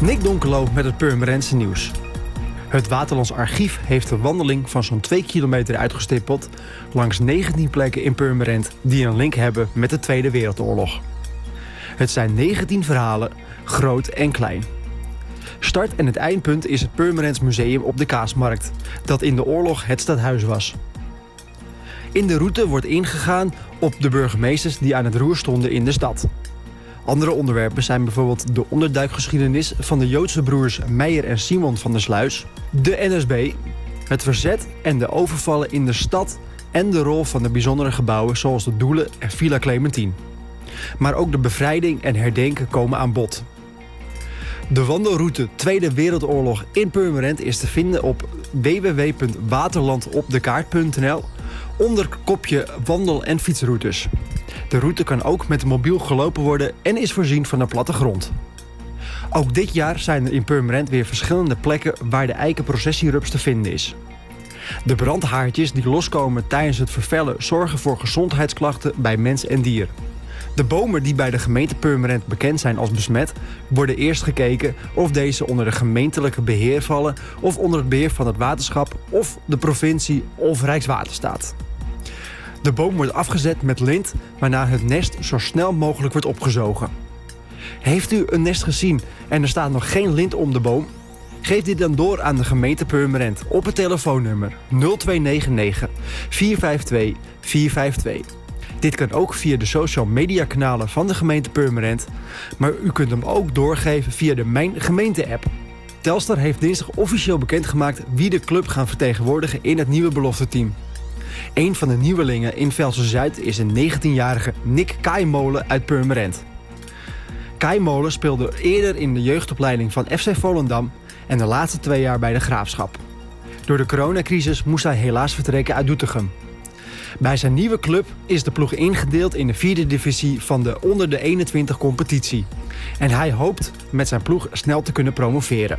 Nick Donkelo met het Purmerendse nieuws. Het Waterlands Archief heeft een wandeling van zo'n 2 kilometer uitgestippeld... langs 19 plekken in Purmerend die een link hebben met de Tweede Wereldoorlog. Het zijn 19 verhalen, groot en klein. Start en het eindpunt is het Purmerends Museum op de Kaasmarkt... dat in de oorlog het stadhuis was. In de route wordt ingegaan op de burgemeesters die aan het roer stonden in de stad... Andere onderwerpen zijn bijvoorbeeld de onderduikgeschiedenis van de Joodse broers Meijer en Simon van der Sluis, de NSB, het verzet en de overvallen in de stad en de rol van de bijzondere gebouwen zoals de Doelen en Villa Clementine. Maar ook de bevrijding en herdenken komen aan bod. De wandelroute Tweede Wereldoorlog in Purmerend is te vinden op www.waterlandopdekaart.nl onder kopje wandel- en fietsroutes. De route kan ook met mobiel gelopen worden en is voorzien van een platte grond. Ook dit jaar zijn er in Purmerend weer verschillende plekken waar de eikenprocessierups te vinden is. De brandhaartjes die loskomen tijdens het vervellen zorgen voor gezondheidsklachten bij mens en dier. De bomen die bij de gemeente Purmerend bekend zijn als besmet, worden eerst gekeken of deze onder de gemeentelijke beheer vallen of onder het beheer van het waterschap of de provincie of Rijkswaterstaat. De boom wordt afgezet met lint, waarna het nest zo snel mogelijk wordt opgezogen. Heeft u een nest gezien en er staat nog geen lint om de boom? Geef dit dan door aan de gemeente Purmerend op het telefoonnummer 0299 452 452. Dit kan ook via de social media kanalen van de gemeente Purmerend, maar u kunt hem ook doorgeven via de Mijn Gemeente app. Telstar heeft dinsdag officieel bekendgemaakt wie de club gaan vertegenwoordigen in het nieuwe belofte team. Een van de nieuwelingen in Velsen-Zuid is een 19-jarige Nick Kaimolen uit Purmerend. Kaimolen speelde eerder in de jeugdopleiding van FC Volendam... en de laatste twee jaar bij de Graafschap. Door de coronacrisis moest hij helaas vertrekken uit Doetinchem. Bij zijn nieuwe club is de ploeg ingedeeld in de vierde divisie van de onder de 21 competitie. En hij hoopt met zijn ploeg snel te kunnen promoveren.